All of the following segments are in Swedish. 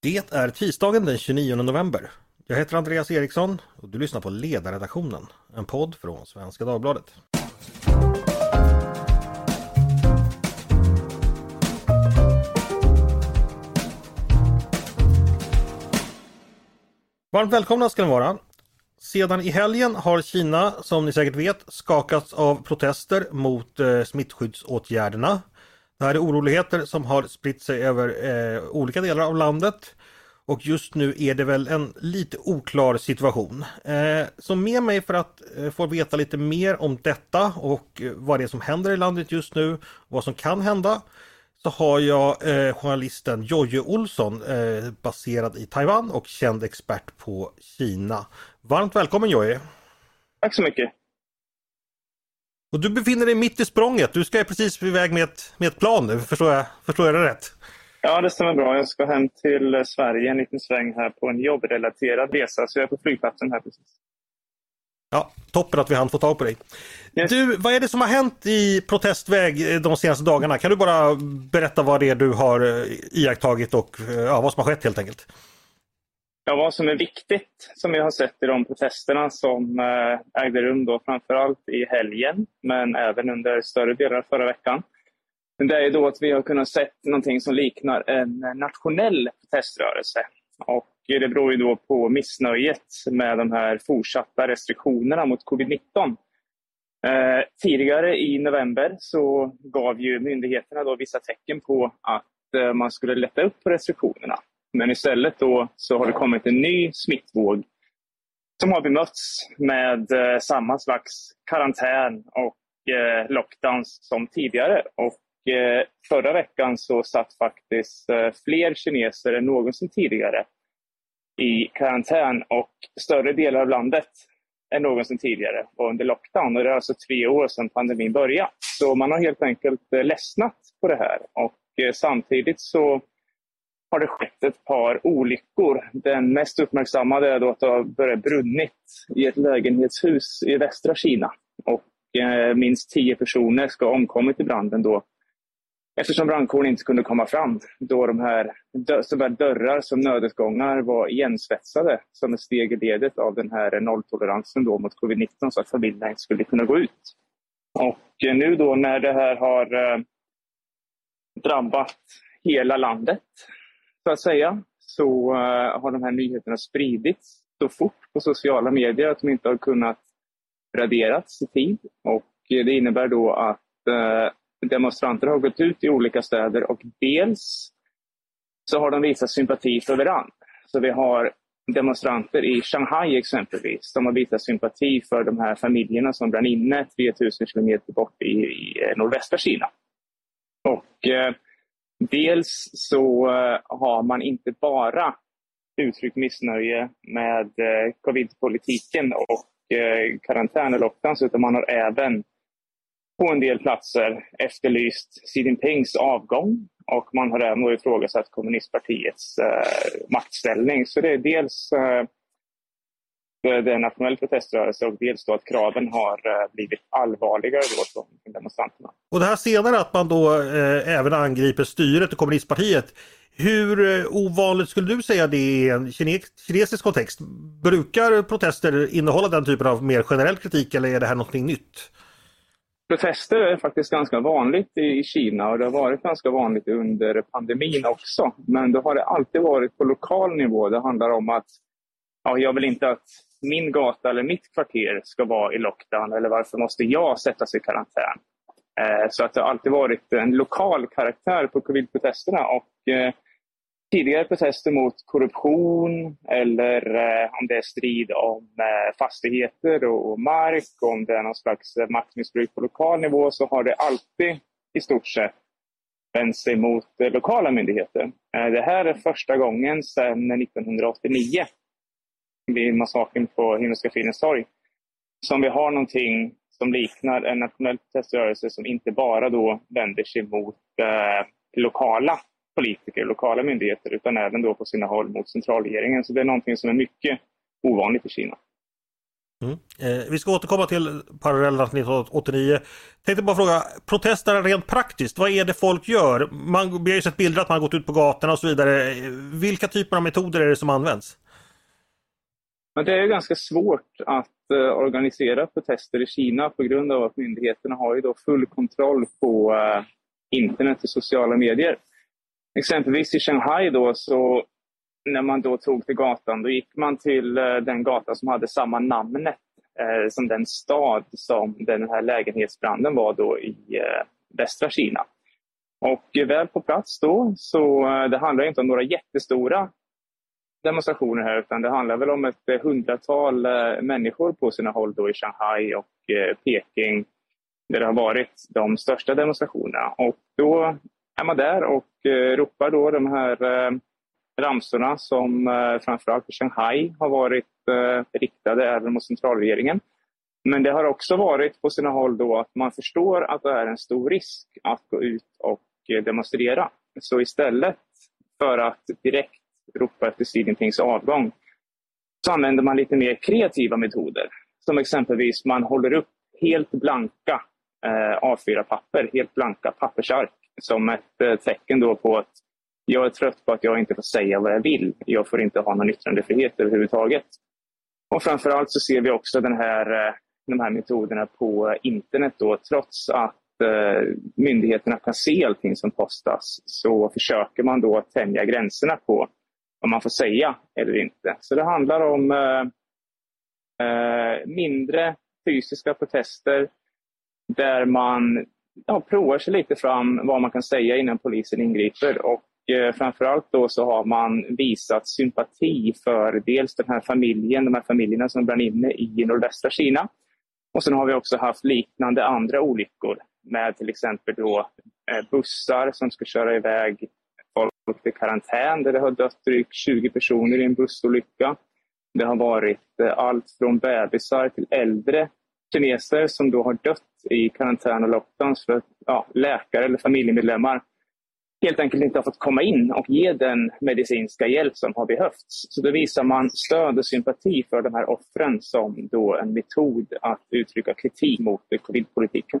Det är tisdagen den 29 november. Jag heter Andreas Eriksson och du lyssnar på Ledarredaktionen, en podd från Svenska Dagbladet. Varmt välkomna ska ni vara. Sedan i helgen har Kina, som ni säkert vet, skakats av protester mot eh, smittskyddsåtgärderna. Det här är oroligheter som har spritt sig över eh, olika delar av landet. Och just nu är det väl en lite oklar situation. Eh, så med mig för att eh, få veta lite mer om detta och eh, vad det är som händer i landet just nu, och vad som kan hända, så har jag eh, journalisten Jojje Olsson, eh, baserad i Taiwan och känd expert på Kina. Varmt välkommen Jojje! Tack så mycket! Och du befinner dig mitt i språnget. Du ska precis iväg med ett, med ett plan nu, förstår jag, förstår jag det rätt? Ja, det stämmer bra. Jag ska hem till Sverige en liten sväng här på en jobbrelaterad resa, så jag är på flygplatsen här precis. Ja, toppen att vi hann få tag på dig. Yes. Du, vad är det som har hänt i protestväg de senaste dagarna? Kan du bara berätta vad det är du har eh, iakttagit och ja, vad som har skett helt enkelt? Ja, vad som är viktigt som vi har sett i de protesterna som eh, ägde rum då framförallt i helgen, men även under större delar av förra veckan. Det är då att vi har kunnat se någonting som liknar en nationell proteströrelse. Och det beror ju då på missnöjet med de här fortsatta restriktionerna mot covid-19. Eh, tidigare i november så gav ju myndigheterna då vissa tecken på att eh, man skulle lätta upp på restriktionerna. Men istället då så har det kommit en ny smittvåg som har bemötts med eh, samma slags karantän och eh, lockdowns som tidigare. Och eh, förra veckan så satt faktiskt eh, fler kineser än någonsin tidigare i karantän och större delar av landet än någonsin tidigare var under lockdown. Och det är alltså tre år sedan pandemin började. Så man har helt enkelt eh, ledsnat på det här. Och eh, samtidigt så har det skett ett par olyckor. Den mest uppmärksammade är då att det har börjat brunnit i ett lägenhetshus i västra Kina. Och eh, minst tio personer ska ha omkommit i branden då eftersom brandkåren inte kunde komma fram då de här såväl dörrar som nödutgångar var igensvetsade som ett steg i ledet av den här nolltoleransen då mot covid-19 så att familjerna inte skulle kunna gå ut. Och eh, nu då när det här har eh, drabbat hela landet så att säga, så eh, har de här nyheterna spridits så fort på sociala medier att de inte har kunnat raderats i tid. Och det innebär då att eh, demonstranter har gått ut i olika städer och dels så har de visat sympati för varandra. Så vi har demonstranter i Shanghai exempelvis som har visat sympati för de här familjerna som brann inne 3000 kilometer bort i, i eh, nordvästra Kina. Och eh, Dels så eh, har man inte bara uttryckt missnöje med covidpolitiken covid-politiken och eh, karantän och lockdowns, utan man har även på en del platser efterlyst Xi Jinpings avgång och man har även ifrågasatt kommunistpartiets eh, maktställning. Så det är dels eh, det är en nationell proteströrelse och dels då att kraven har eh, blivit allvarligare då från demonstranterna. Och det här senare att man då eh, även angriper styret och kommunistpartiet. Hur eh, ovanligt skulle du säga det i en kinesisk kontext? Brukar protester innehålla den typen av mer generell kritik eller är det här någonting nytt? Protester är faktiskt ganska vanligt i Kina och det har varit ganska vanligt under pandemin också. Men då har det alltid varit på lokal nivå. Det handlar om att ja, jag vill inte att min gata eller mitt kvarter ska vara i lockdown eller varför måste jag sättas i karantän? Eh, så att det har alltid varit en lokal karaktär på covid-protesterna och eh, tidigare protester mot korruption eller eh, om det är strid om eh, fastigheter och mark, om det är någon slags maktmissbruk på lokal nivå så har det alltid i stort sett vänt sig mot eh, lokala myndigheter. Det här är första gången sedan 1989 vid massakern på Himmelska fridens torg. Som vi har någonting som liknar en nationell proteströrelse som inte bara då vänder sig mot eh, lokala politiker, lokala myndigheter, utan även då på sina håll mot centralregeringen. Så det är någonting som är mycket ovanligt i Kina. Mm. Eh, vi ska återkomma till parallellerna 1989. Tänkte bara fråga, protesterna rent praktiskt, vad är det folk gör? Man, vi har ju sett bilder att man har gått ut på gatorna och så vidare. Vilka typer av metoder är det som används? Men det är ganska svårt att eh, organisera protester i Kina på grund av att myndigheterna har ju då full kontroll på eh, internet och sociala medier. Exempelvis i Shanghai då så när man då tog till gatan, då gick man till eh, den gata som hade samma namnet som den stad som den här lägenhetsbranden var då i västra Kina. Och väl på plats då, så det handlar inte om några jättestora demonstrationer här utan det handlar väl om ett eh, hundratal eh, människor på sina håll då i Shanghai och eh, Peking där det har varit de största demonstrationerna. Och då är man där och ropar då de här ramsorna som framförallt i Shanghai har varit riktade även mot centralregeringen. Men det har också varit på sina håll då att man förstår att det är en stor risk att gå ut och demonstrera. Så istället för att direkt ropa efter Xi Jinpings avgång, så använder man lite mer kreativa metoder. Som exempelvis man håller upp helt blanka eh, A4-papper, helt blanka pappersark som ett eh, tecken då på att jag är trött på att jag inte får säga vad jag vill. Jag får inte ha någon yttrandefrihet överhuvudtaget. Och framförallt så ser vi också den här, eh, de här metoderna på internet då, trots att eh, myndigheterna kan se allting som postas så försöker man då tänja gränserna på vad man får säga eller inte. Så det handlar om eh, eh, mindre fysiska protester där man ja, provar sig lite fram vad man kan säga innan polisen ingriper. Och eh, framförallt då så har man visat sympati för dels den här familjen, de här familjerna som brann inne i nordvästra Kina. Och sen har vi också haft liknande andra olyckor med till exempel då eh, bussar som ska köra iväg folk i karantän där det har dött drygt 20 personer i en bussolycka. Det har varit eh, allt från bebisar till äldre kineser som då har dött i karantän och lockdowns för att ja, läkare eller familjemedlemmar helt enkelt inte har fått komma in och ge den medicinska hjälp som har behövts. Så då visar man stöd och sympati för de här offren som då en metod att uttrycka kritik mot eh, covid-politiken.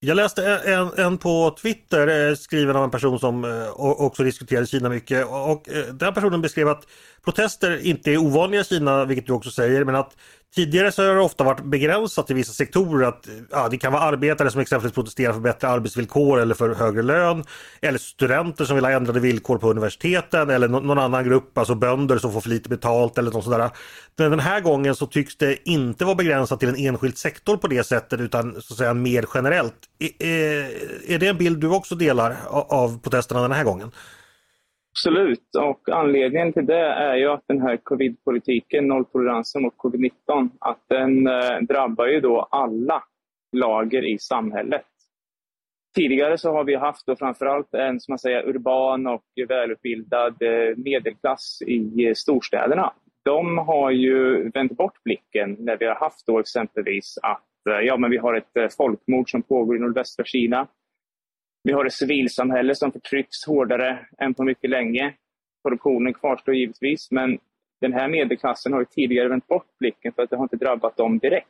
Jag läste en, en, på Twitter eh, skriven av en person som eh, också diskuterade Kina mycket. Och eh, den personen beskrev att protester inte är ovanliga i Kina, vilket du också säger, men att Tidigare så har det ofta varit begränsat till vissa sektorer att ja, det kan vara arbetare som exempelvis protesterar för bättre arbetsvillkor eller för högre lön. Eller studenter som vill ha ändrade villkor på universiteten eller någon annan grupp, alltså bönder som får för lite betalt eller något sådär. Men den här gången så tycks det inte vara begränsat till en enskild sektor på det sättet utan så att säga mer generellt. Är, eh, är det en bild du också delar av protesterna den här gången? Absolut, och anledningen till det är ju att den här covid-politiken, nolltoleransen mot covid-19, att den eh, drabbar ju då alla lager i samhället. Tidigare så har vi haft då framförallt en som man säger, urban och välutbildad eh, medelklass i eh, storstäderna. De har ju vänt bort blicken när vi har haft då exempelvis att eh, ja, men vi har ett eh, folkmord som pågår i nordvästra Kina. Vi har ett civilsamhälle som förtrycks hårdare än på mycket länge. Korruptionen kvarstår givetvis, men den här medelklassen har tidigare vänt bort blicken för att det har inte drabbat dem direkt.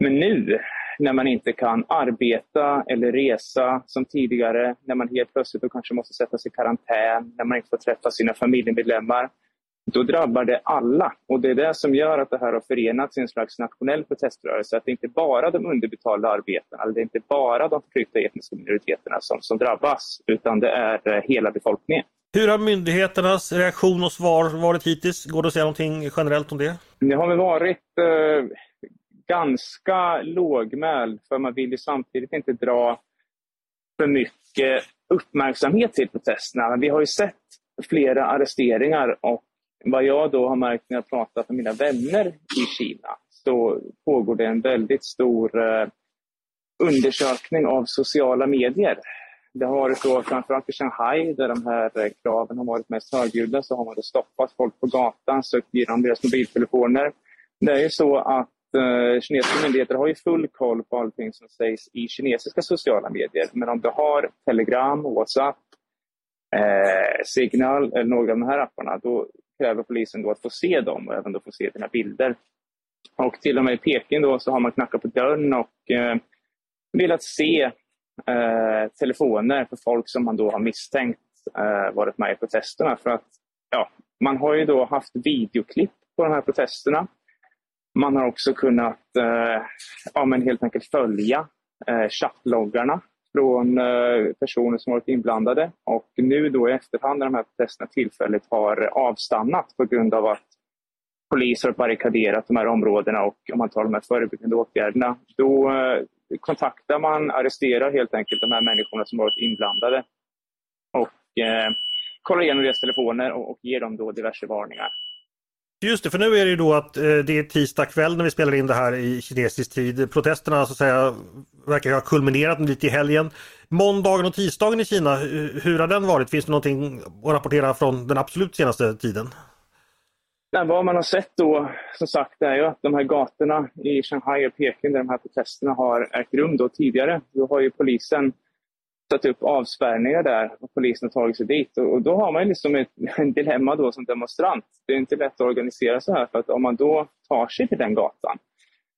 Men nu, när man inte kan arbeta eller resa som tidigare, när man helt plötsligt då kanske måste sätta sig i karantän, när man inte får träffa sina familjemedlemmar, då drabbar det alla. Och det är det som gör att det här har förenats i en slags nationell proteströrelse. Att det inte bara de underbetalda arbetarna, eller det är inte bara de förtryckta etniska minoriteterna som, som drabbas, utan det är eh, hela befolkningen. Hur har myndigheternas reaktion och svar varit hittills? Går det att säga någonting generellt om det? Det har väl varit eh, ganska lågmäld, för man vill ju samtidigt inte dra för mycket uppmärksamhet till protesterna. Vi har ju sett flera arresteringar och vad jag då har märkt när jag pratat med mina vänner i Kina så pågår det en väldigt stor eh, undersökning av sociala medier. Det har varit framförallt i Shanghai där de här eh, kraven har varit mest högljudda så har man då stoppat folk på gatan, sökt igenom deras mobiltelefoner. Det är ju så att eh, kinesiska myndigheter har ju full koll på allting som sägs i kinesiska sociala medier. Men om du har Telegram, WhatsApp, eh, Signal eller några av de här apparna, då kräver polisen då att få se dem och även då få se dina bilder. Och till och med i Peking då så har man knackat på dörren och eh, velat se eh, telefoner för folk som man då har misstänkt eh, varit med i protesterna. För att ja, man har ju då haft videoklipp på de här protesterna. Man har också kunnat eh, ja, men helt enkelt följa eh, chattloggarna från eh, personer som varit inblandade. Och nu då i efterhand när de här protesterna tillfälligt har avstannat på grund av att poliser har barrikaderat de här områdena och om man tar de här förebyggande åtgärderna, då eh, kontaktar man, arresterar helt enkelt de här människorna som varit inblandade och eh, kollar igenom deras telefoner och, och ger dem då diverse varningar. Just det, för nu är det ju då att eh, det är tisdag kväll när vi spelar in det här i kinesisk tid. Protesterna så att säga verkar ha kulminerat lite i helgen. Måndagen och tisdagen i Kina, hur har den varit? Finns det någonting att rapportera från den absolut senaste tiden? Nej, vad man har sett då, som sagt, är ju att de här gatorna i Shanghai och Peking där de här protesterna har ägt rum då tidigare, då har ju polisen satt upp avspärrningar där och polisen har tagit sig dit. Och, då har man liksom ett, en dilemma då som demonstrant. Det är inte lätt att organisera så här för att om man då tar sig till den gatan,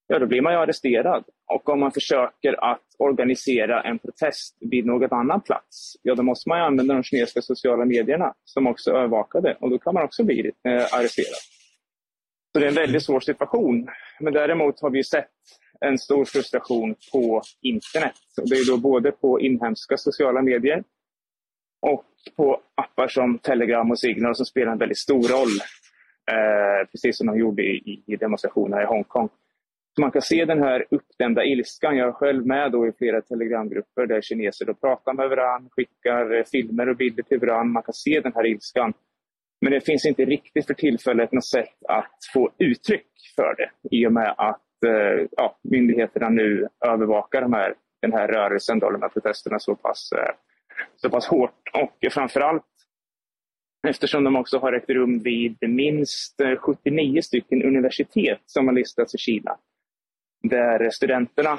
ja då blir man ju arresterad. Och om man försöker att organisera en protest vid någon annan plats, ja då måste man använda de kinesiska sociala medierna som också övervakade och då kan man också bli eh, arresterad. Så det är en väldigt svår situation. Men däremot har vi sett en stor frustration på internet. Och det är då både på inhemska sociala medier och på appar som Telegram och Signal som spelar en väldigt stor roll. Eh, precis som de gjorde i, i demonstrationerna i Hongkong. Så man kan se den här uppdämda ilskan. Jag är själv med då i flera telegramgrupper där kineser då pratar med varandra, skickar eh, filmer och bilder till varandra. Man kan se den här ilskan. Men det finns inte riktigt för tillfället något sätt att få uttryck för det i och med att Eh, ja, myndigheterna nu övervakar de här, den här rörelsen, då, de här protesterna så pass, eh, så pass hårt. Och framförallt eftersom de också har ägt rum vid minst eh, 79 stycken universitet som har listats i Kina där studenterna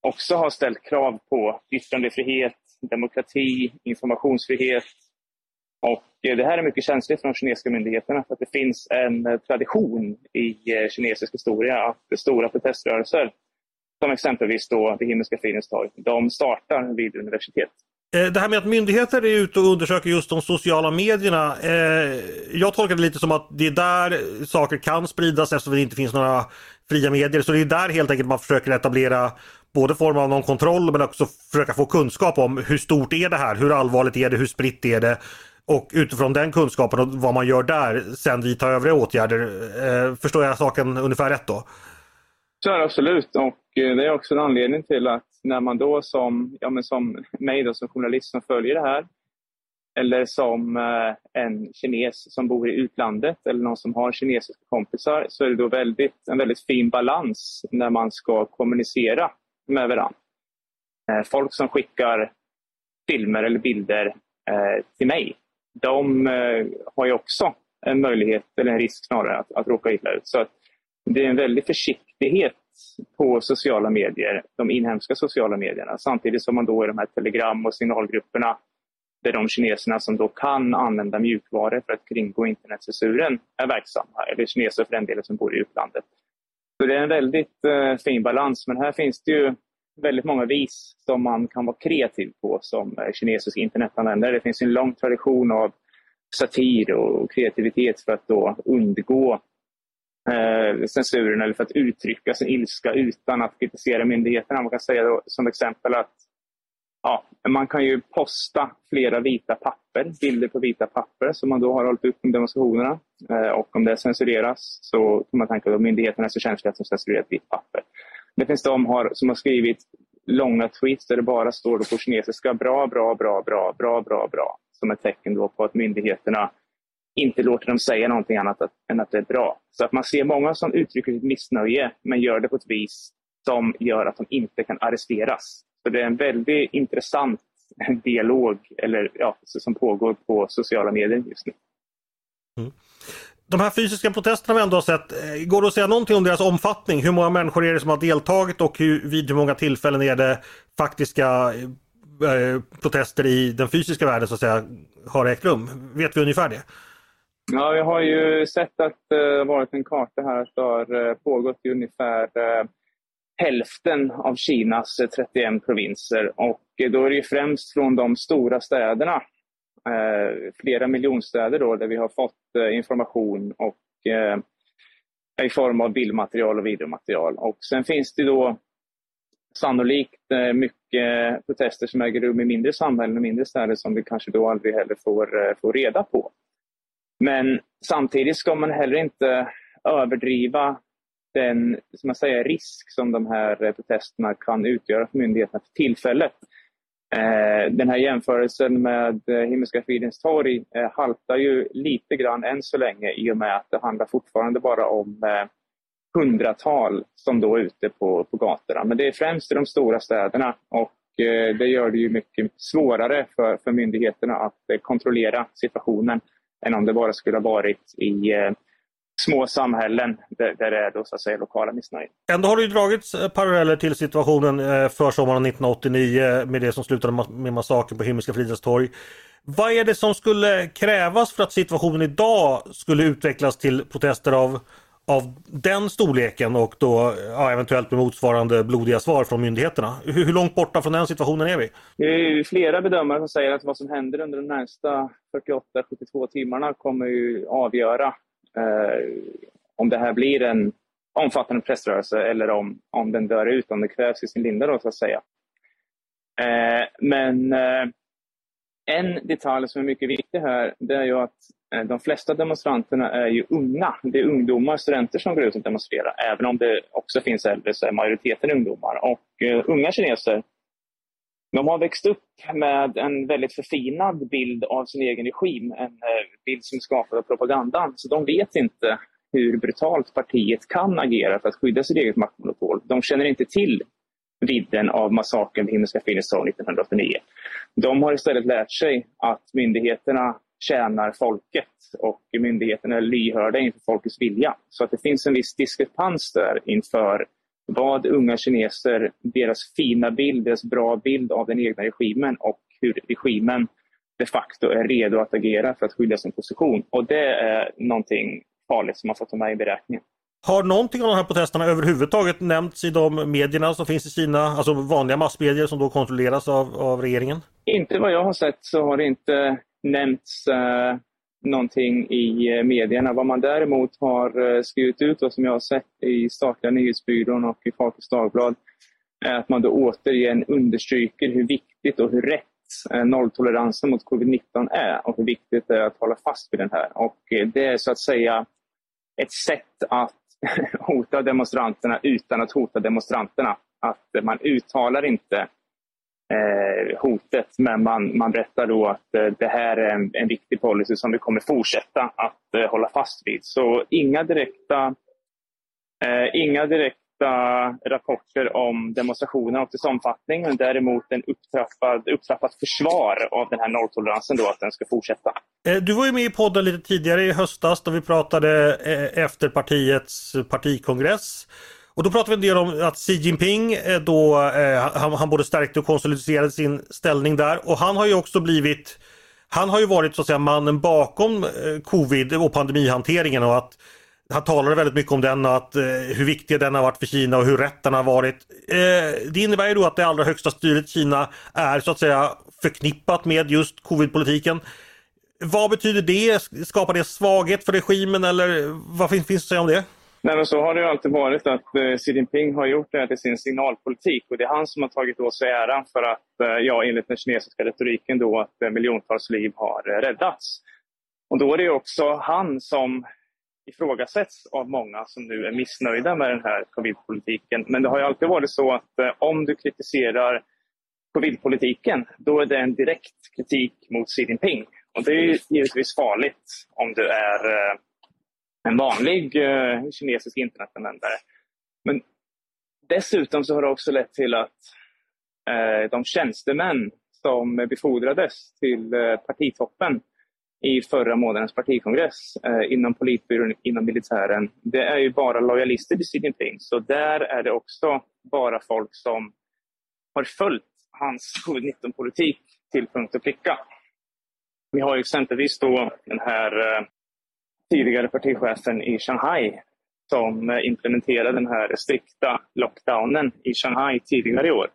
också har ställt krav på yttrandefrihet, demokrati, informationsfrihet. Och eh, det här är mycket känsligt för de kinesiska myndigheterna för att det finns en eh, tradition i eh, kinesisk historia att stora proteströrelser, som exempelvis då det Himmelska fridens torg, de startar vid universitet. Det här med att myndigheter är ute och undersöker just de sociala medierna. Jag tolkar det lite som att det är där saker kan spridas eftersom det inte finns några fria medier. Så det är där helt enkelt man försöker etablera både form av någon kontroll men också försöka få kunskap om hur stort är det här? Hur allvarligt är det? Hur spritt är det? Och utifrån den kunskapen och vad man gör där sen vidta övriga åtgärder. Eh, förstår jag saken ungefär rätt då? Så är det absolut och eh, det är också en anledning till att när man då som, ja men som mig då, som journalist som följer det här eller som eh, en kines som bor i utlandet eller någon som har kinesiska kompisar så är det då väldigt, en väldigt fin balans när man ska kommunicera med varandra. Eh, folk som skickar filmer eller bilder till mig, de eh, har ju också en möjlighet, eller en risk snarare, att, att råka illa ut. Så det är en väldig försiktighet på sociala medier, de inhemska sociala medierna, samtidigt som man då i de här telegram och signalgrupperna där de kineserna som då kan använda mjukvaror för att kringgå internetcensuren är verksamma, eller kineser för den delen som bor i utlandet. Så det är en väldigt eh, fin balans, men här finns det ju väldigt många vis som man kan vara kreativ på som eh, kinesisk internetanvändare. Det finns en lång tradition av satir och kreativitet för att då undgå eh, censuren eller för att uttrycka sin ilska utan att kritisera myndigheterna. Man kan säga då, som exempel att ja, man kan ju posta flera vita papper, bilder på vita papper som man då har hållit upp under demonstrationerna. Eh, och om det censureras så kan man tänka att myndigheterna är så känsliga att de censurerar ett vitt papper. Det finns de har, som har skrivit långa tweets där det bara står på kinesiska bra, bra, bra, bra, bra, bra, bra. som ett tecken då på att myndigheterna inte låter dem säga någonting annat än att det är bra. Så att man ser många som uttrycker sitt missnöje men gör det på ett vis som gör att de inte kan arresteras. Så det är en väldigt intressant dialog eller, ja, som pågår på sociala medier just nu. Mm. De här fysiska protesterna vi ändå har sett, eh, går det att säga någonting om deras omfattning? Hur många människor är det som har deltagit och hur, vid hur många tillfällen är det faktiska eh, eh protester i den fysiska världen så att säga har ägt rum? Vet vi ungefär det? Ja, vi har ju sett att det uh, varit en karta här som har eh, pågått i ungefär hälften av Kinas 31 provinser och då är det främst från de stora städerna, Eh, flera miljonstäder då, där vi har fått eh, information och eh, i form av bildmaterial och videomaterial. Och sen finns det då sannolikt mycket protester som äger rum i mindre samhällen och mindre städer som vi kanske då aldrig heller får, får reda på. Men samtidigt ska man heller inte överdriva den som man säger, risk som de här protesterna kan utgöra för myndigheterna för tillfället. Eh, den här jämförelsen med eh, Himmelska fridens torg eh, haltar ju lite grann än så länge i och med att det handlar fortfarande bara om hundratal som då är ute på, på gatorna. Men det är främst i de stora städerna och det gör det ju mycket svårare för, för myndigheterna att kontrollera situationen än om det bara skulle ha varit i eh, små samhällen där, där det är då, så att säga, lokala missnöje. Ändå har det ju dragits eh, paralleller till situationen eh, för sommaren 1989 med det som slutade med massakern på Himmelska fridens torg. Vad är det som skulle krävas för att situationen idag skulle utvecklas till protester av, av den storleken och då ja, eventuellt med motsvarande blodiga svar från myndigheterna? Hur, hur, långt borta från den situationen är vi? Det är flera bedömare som säger att vad som händer under de närmsta 48-72 timmarna kommer ju avgöra eh, Eh, om det här blir en omfattande pressrörelse eller om, om den dör ut, om det krävs i sin linda då så att säga. Eh, men eh, en detalj som är mycket viktig här, det är ju att eh, de flesta demonstranterna är ju unga. Det är ungdomar, studenter som går ut och demonstrerar. Även om det också finns äldre så är majoriteten ungdomar. Och uh, unga kineser, de har växt upp med en väldigt förfinad bild av sin egen regim. En eh, bild som är skapad av propagandan. Så de vet inte hur brutalt partiet kan agera för att skydda sitt eget maktmonopol. De känner inte till vidden av massakern vid Himmelska fridens 1989. De har istället lärt sig att myndigheterna tjänar folket och myndigheterna är lyhörda inför folkets vilja. Så att det finns en viss diskrepans där inför vad unga kineser, deras fina bild, deras bra bild av den egna regimen och hur regimen de facto är redo att agera för att skydda sin position. Och det är någonting farligt som man får ta med i beräkningen. Har någonting av de här protesterna överhuvudtaget nämnts i de medierna som finns i Kina, alltså vanliga massmedier som då kontrolleras av, av regeringen? Inte vad jag har sett så har det inte nämnts eh, någonting i eh, medierna. Vad man däremot har eh, skrivit ut och som jag har sett i statliga nyhetsbyrån och i Folkets Dagblad är att man då återigen understryker hur viktigt och hur rätt eh, nolltoleransen mot covid-19 är och hur viktigt det är att hålla fast vid den här. Och det är så att säga ett sätt att hota demonstranterna utan att hota demonstranterna. Att man uttalar inte eh, hotet, men man, man berättar då att eh, det här är en, en viktig policy som vi kommer fortsätta att eh, hålla fast vid. Så inga direkta, eh, inga direkta rapporter om demonstrationer och dess omfattning, men däremot en upptrappad, upptrappat försvar av den här nolltoleransen, då, att den ska fortsätta. Eh, du var ju med i podden lite tidigare i höstas då vi pratade eh, efter partiets partikongress. Och då pratar vi en del om att Xi Jinping eh, eh, han, han både stärkte och konsoliderade sin ställning där och han har ju också blivit han har ju varit så att säga mannen bakom eh, covid och pandemihanteringen och att han talade väldigt mycket om den och att, eh, hur viktig den har varit för Kina och hur rätt den har varit. Eh, det innebär ju då att det allra högsta styret i Kina är så att säga förknippat med just covid-politiken. Vad betyder det? Skapar det svaghet för regimen eller vad finns, finns att säga om det? Nej, men så har det ju alltid varit att eh, Xi Jinping har gjort det här till sin signalpolitik och det är han som har tagit åt sig äran för att, eh, ja, enligt den kinesiska retoriken då, att eh, miljontals liv har eh, räddats. Och då är det också han som ifrågasätts av många som nu är missnöjda med den här covid-politiken. Men det har ju alltid varit så att eh, om du kritiserar covidpolitiken, då är det en direkt kritik mot Xi Jinping. Och det är givetvis farligt om du är eh, en vanlig eh, kinesisk internetanvändare. Men dessutom så har det också lett till att eh, de tjänstemän som befordrades till eh, partitoppen i förra månadens partikongress eh, inom politbyrån, inom militären, det är ju bara lojalister till Xi Jinping. Så där är det också bara folk som har följt hans covid-19-politik till punkt och pricka. Vi har exempelvis då den här eh, tidigare partichefen i Shanghai som eh, implementerade den här strikta lockdownen i Shanghai tidigare i år.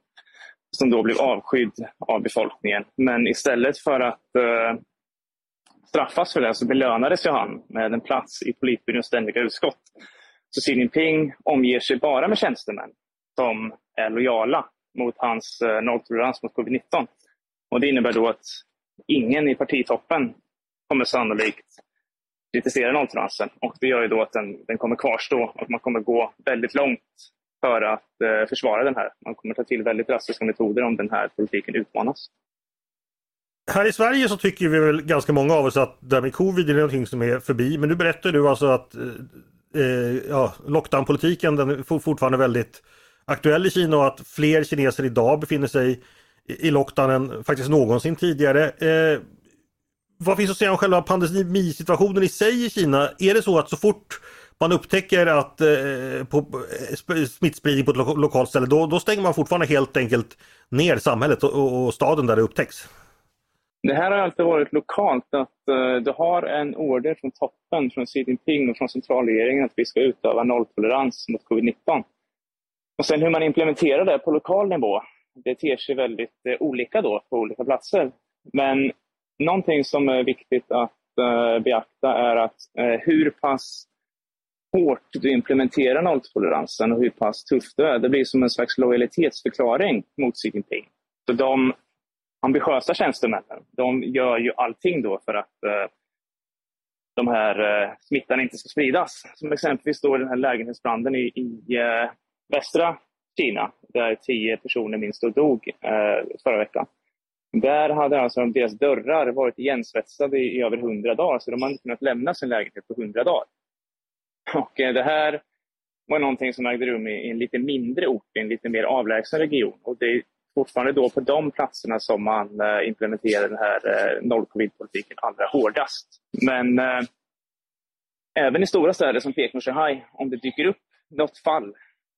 Som då blev avskydd av befolkningen. Men istället för att eh, straffas för det så belönades ju han med en plats i politbyråns ständiga utskott. Så Xi Jinping omger sig bara med tjänstemän som är lojala mot hans eh, nolltolerans mot covid-19. Och Det innebär då att ingen i partitoppen kommer sannolikt kritisera nolltoleransen. Och det gör ju då att den, den kommer kvarstå och man kommer gå väldigt långt för att eh, försvara den här. Man kommer ta till väldigt drastiska metoder om den här politiken utmanas. Här i Sverige så tycker vi väl ganska många av oss att det här med covid är någonting som är förbi. Men nu berättar du alltså att eh, eh ja, lockdown-politiken den är fortfarande väldigt aktuell i Kina och att fler kineser idag befinner sig i lockdownen faktiskt någonsin tidigare. Eh, vad finns att säga om själva pandemisituationen i sig i Kina? Är det så att så fort man upptäcker att eh, på, eh, smittspridning på ett lo lokalt ställe då, då, stänger man fortfarande helt enkelt ner samhället och, och, staden där det upptäcks? Det här har alltid varit lokalt att eh, du har en order från toppen, från Xi Jinping och från centralregeringen att vi ska utöva nolltolerans mot covid-19. Och sen hur man implementerar det på lokal nivå, det ter sig väldigt eh, olika då på olika platser. Men någonting som är viktigt att eh, beakta är att eh, hur pass hårt du implementerar nolltoleransen och hur pass tufft du är. Det blir som en slags lojalitetsförklaring mot Xi Jinping. Så de ambitiösa tjänstemännen, de gör ju allting då för att eh, de här eh, smittan inte ska spridas. Som exempelvis då den här lägenhetsbranden i, i västra Kina, där tio personer minst dog förra veckan. Där hade alltså deras dörrar varit igensvetsade i, över 100 dagar, så de hade inte kunnat lämna sin lägenhet på 100 dagar. Och eh, det här var någonting som ägde rum i, en lite mindre ort, i en lite mer avlägsen region. Och det är fortfarande då på de platserna som man eh, implementerar den här eh, noll-covid-politiken allra hårdast. Men eh, även i stora städer som Peking och Shanghai, om det dyker upp något fall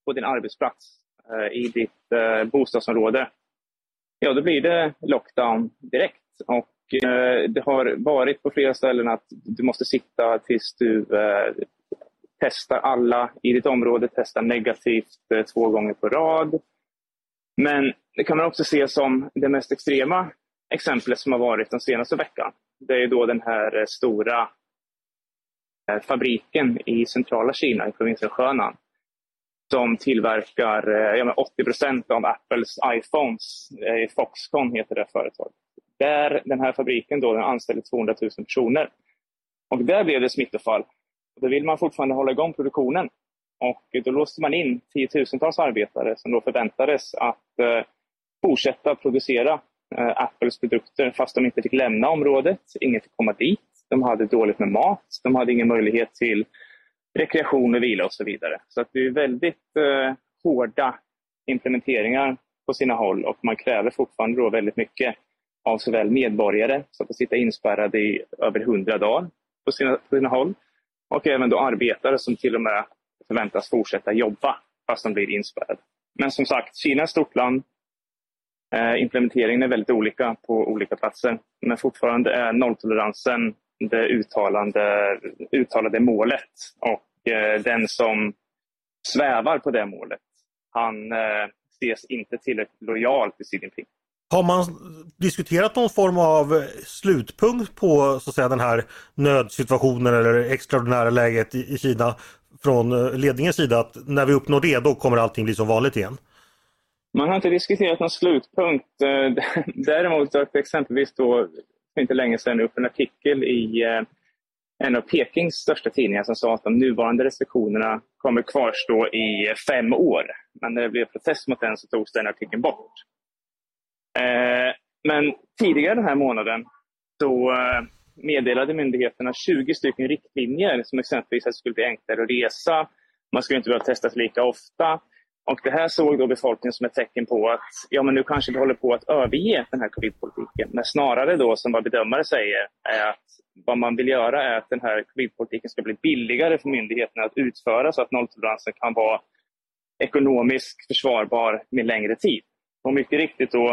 på din arbetsplats, eh, i ditt eh, bostadsområde, ja då blir det lockdown direkt. Och eh, det har varit på flera ställen att du måste sitta tills du eh, testar alla i ditt område, testar negativt eh, två gånger på rad. Men det kan man också se som det mest extrema exemplet som har varit den senaste veckan. Det är då den här eh, stora eh, fabriken i centrala Kina, i provinsen Sjönan, som tillverkar eh, ja, 80 procent av Apples iPhones. Eh, Foxconn heter det företaget. Där den här fabriken då, den anställer 200 000 personer. Och där blev det smittofall. Då vill man fortfarande hålla igång produktionen. Och då låste man in tiotusentals arbetare som då förväntades att eh, fortsätta producera eh, Apples produkter fast de inte fick lämna området. Ingen fick komma dit. De hade dåligt med mat. De hade ingen möjlighet till rekreation och vila och så vidare. Så att det är väldigt eh, hårda implementeringar på sina håll och man kräver fortfarande då väldigt mycket av såväl medborgare som får sitta inspärrade i över hundra dagar på sina, på sina håll och även då arbetare som till och med förväntas fortsätta jobba fast de blir inspärrade. Men som sagt, Kina är ett stort land. Eh, implementeringen är väldigt olika på olika platser. Men fortfarande är nolltoleransen det uttalande, uttalade målet. Och eh, den som svävar på det målet, han eh, ses inte tillräckligt lojal till Xi Jinping. Har man diskuterat någon form av slutpunkt på så att säga, den här nödsituationen eller extraordinära läget i, i Kina från eh, ledningens sida att när vi uppnår det då kommer allting bli som vanligt igen? Man har inte diskuterat någon slutpunkt. Eh, däremot det exempelvis då för inte länge sedan upp en artikel i eh, en av Pekings största tidningar som sa att de nuvarande restriktionerna kommer kvarstå i fem år. Men när det blev protest mot den så togs den artikeln bort. Eh, men tidigare den här månaden så eh, meddelade myndigheterna 20 stycken riktlinjer som exempelvis att det skulle bli enklare att resa, man skulle inte behöva testas lika ofta. Och det här såg då befolkningen som ett tecken på att ja, men nu kanske vi håller på att överge den här covidpolitiken. Men snarare då, som vad bedömare säger, är att vad man vill göra är att den här covidpolitiken ska bli billigare för myndigheterna att utföra så att nolltoleransen kan vara ekonomiskt försvarbar med längre tid. Och mycket riktigt då,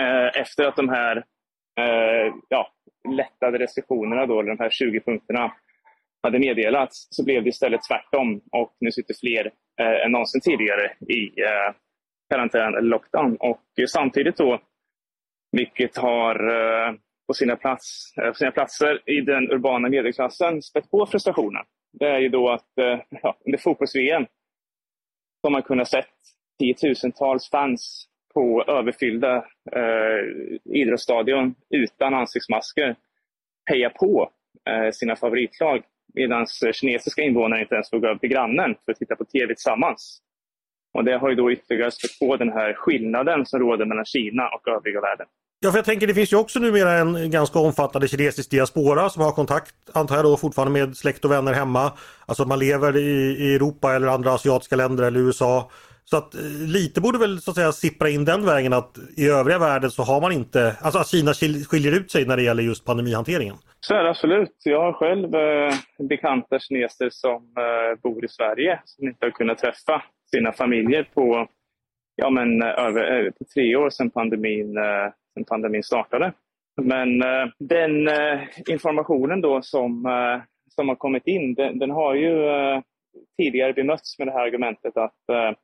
eh, efter att de här eh, ja, lättade restriktionerna, då, de här 20 punkterna, hade meddelats så blev det istället tvärtom och nu sitter fler eh, än någonsin tidigare i eh, karantän eller lockdown. Och samtidigt då, vilket har eh, på, sina plats, eh, på sina platser i den urbana medelklassen spett på frustrationen. Det är ju då att eh, ja, under fotbolls-VM har man kunnat sett tiotusentals fans på överfyllda eh, idrottsstadion utan ansiktsmasker heja på eh, sina favoritlag medan eh, kinesiska invånare inte ens får gå över till grannen för att titta på tv tillsammans. Och det har ju då ytterligare spett på den här skillnaden som råder mellan Kina och övriga världen. Ja, för jag tänker det finns ju också numera en ganska omfattande kinesisk diaspora som har kontakt, antar jag då, fortfarande med släkt och vänner hemma. Alltså att man lever i, i Europa eller andra asiatiska länder eller USA. Så att eh, lite borde väl så att säga sippra in den vägen att i övriga världen så har man inte, alltså att Kina skiljer ut sig när det gäller just pandemihanteringen. Så är det absolut. Jag har själv eh, bekanta kineser som eh, bor i Sverige som inte har kunnat träffa sina familjer på, ja, men, eh, över, eh, på tre år sedan pandemin, eh, sedan pandemin startade. Men eh, den informationen då som, som har kommit in, den, den har ju tidigare bemötts med det här argumentet att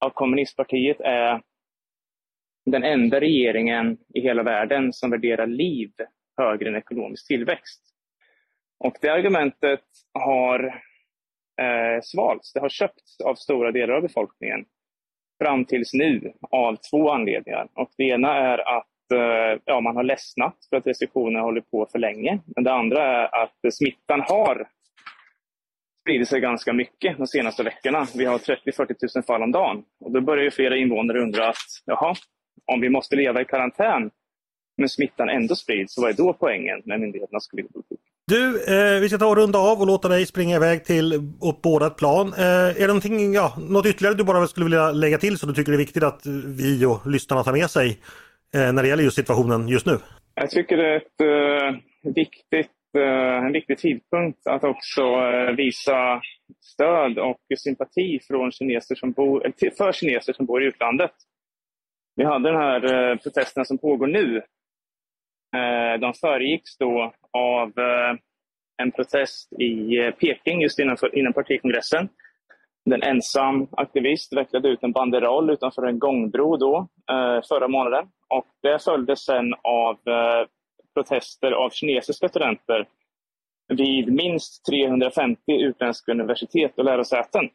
att kommunistpartiet är den enda regeringen i hela världen som värderar liv högre än ekonomisk tillväxt. Och det argumentet har eh, svalts, det har köpts av stora delar av befolkningen fram tills nu av två anledningar. Och det ena är att eh, ja, man har ledsnat för att restriktionerna håller på för länge. Men det andra är att smittan har spridit sig ganska mycket de senaste veckorna. Vi har 30-40 000 fall om dagen. Och då börjar ju flera invånare undra att jaha, om vi måste leva i karantän men smittan ändå sprids, så vad är då poängen med myndigheternas covid-politik? Du, eh, vi ska ta och runda av och låta dig springa iväg till åt båda plan. Eh, är det någonting, ja, något ytterligare du bara skulle vilja lägga till som du tycker är viktigt att vi och lyssnarna tar med sig eh, när det gäller just situationen just nu? Jag tycker det är ett eh, viktigt Eh, en viktig tidpunkt att också eh, visa stöd och sympati från kineser som bor, för kineser som bor i utlandet. Vi hade den här eh, protesterna som pågår nu. De föregicks då av en protest i Peking just innanför, innan partikongressen. En ensam aktivist vecklade ut en banderoll utanför en gångbro då, förra månaden. Och det följdes sen av protester av kinesiska studenter vid minst 350 utländska universitet och lärosäten.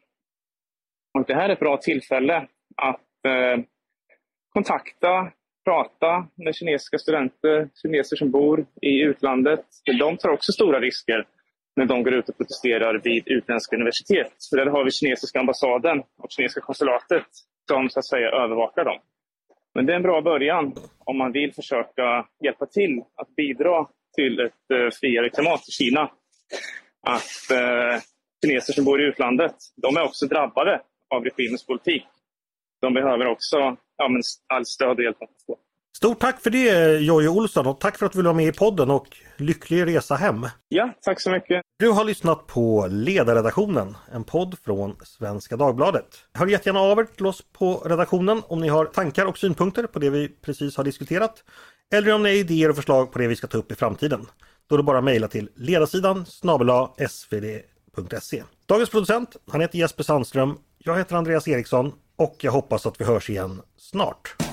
Och det här är ett bra tillfälle att eh, kontakta, prata med kinesiska studenter, kineser som bor i utlandet. De tar också stora risker när de går ut och protesterar vid utländska universitet. För där har vi kinesiska ambassaden och kinesiska konsulatet som så att säga övervakar dem. Men det är en bra början om man vill försöka hjälpa till att bidra till ett eh, friare klimat i Kina. Att eh, kineser som bor i utlandet, de är också drabbade av regimens politik. De behöver också ja, men all stöd och hjälp att få. Stort tack för det Jojje Olsson och tack för att du ville vara med i podden och lycklig resa hem. Ja, tack så mycket. Du har lyssnat på Ledarredaktionen, en podd från Svenska Dagbladet. Hör jättegärna av er till oss på redaktionen om ni har tankar och synpunkter på det vi precis har diskuterat. Eller om ni har idéer och förslag på det vi ska ta upp i framtiden. Då är det bara att mejla till ledarsidan snabel svd.se. Dagens producent, han heter Jesper Sandström. Jag heter Andreas Eriksson och jag hoppas att vi hörs igen snart.